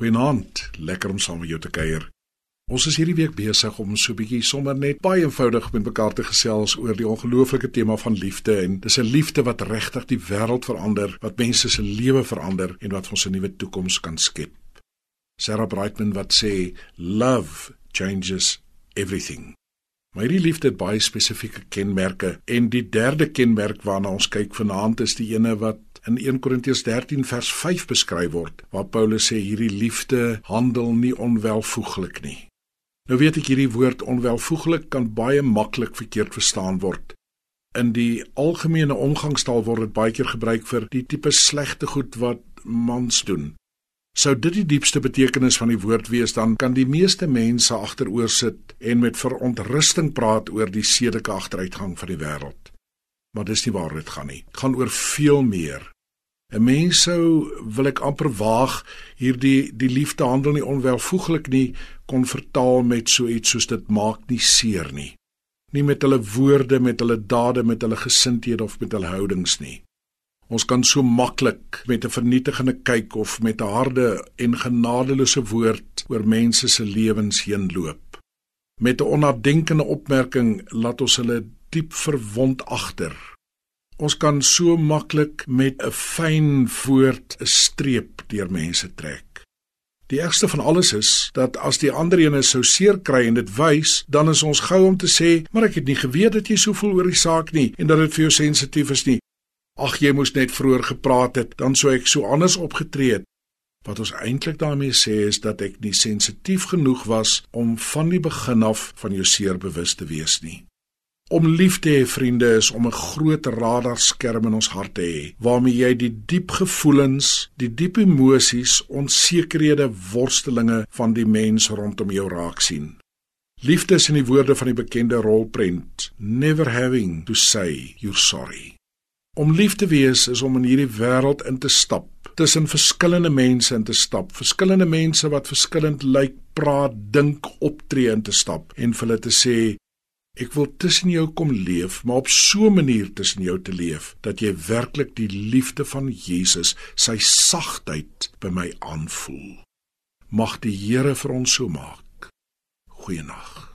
Goeienaand, lekker om saam met jou te kuier. Ons is hierdie week besig om so 'n bietjie sommer net baie eenvoudig met mekaar te gesels oor die ongelooflike tema van liefde en dis 'n liefde wat regtig die wêreld verander, wat mense se lewe verander en wat ons 'n nuwe toekoms kan skep. Sarah Brightman wat sê love changes everything. Maar hierdie liefde het baie spesifieke kenmerke en die derde kenmerk waarna ons kyk vanaand is die ene wat in 1 Korintiërs 13 vers 5 beskryf word waar Paulus sê hierdie liefde handel nie onwelvoeglik nie. Nou weet ek hierdie woord onwelvoeglik kan baie maklik verkeerd verstaan word. In die algemene omgangstaal word dit baie keer gebruik vir die tipe slegte goed wat mans doen. Sou dit die diepste betekenis van die woord wees, dan kan die meeste mense agteroor sit en met verontrusting praat oor die sedelike agteruitgang van die wêreld maar dis nie waar dit gaan nie. Dit gaan oor veel meer. 'n Mens sou wil ek amper waag hierdie die liefde handel nie onwelvoeglik nie kon vertaal met so iets soos dit maak nie seer nie. Nie met hulle woorde, met hulle dade, met hulle gesindhede of met hulle houdings nie. Ons kan so maklik met 'n vernietigende kyk of met 'n harde en genadeloose woord oor mense se lewens heen loop. Met 'n onnadenkende opmerking laat ons hulle diep verwond agter. Ons kan so maklik met 'n fyn woord 'n streep deur mense trek. Die ergste van alles is dat as die ander ene sou seer kry en dit wys, dan is ons gou om te sê, "Maar ek het nie geweet dat jy so voel oor die saak nie en dat dit vir jou sensitief is nie. Ag, jy moes net vroeër gepraat het, dan sou ek so anders opgetree het." Wat ons eintlik daarmee sê is dat ek nie sensitief genoeg was om van die begin af van jou seer bewus te wees nie. Om lief te hê, vriende, is om 'n groot radarskerm in ons hart te hê, waarmee jy die diep gevoelens, die diep emosies, onsekerhede, worstelinge van die mens rondom jou raak sien. Liefde is in die woorde van die bekende rolprent, never having to say you're sorry. Om lief te wees is om in hierdie wêreld in te stap, tussen verskillende mense in te stap, verskillende mense wat verskillend lyk, praat, dink, optree in te stap en vir hulle te sê Ek wil tussen jou kom leef, maar op so 'n manier tussen jou te leef dat jy werklik die liefde van Jesus, sy sagtheid by my aanvoel. Mag die Here vir ons so maak. Goeienaand.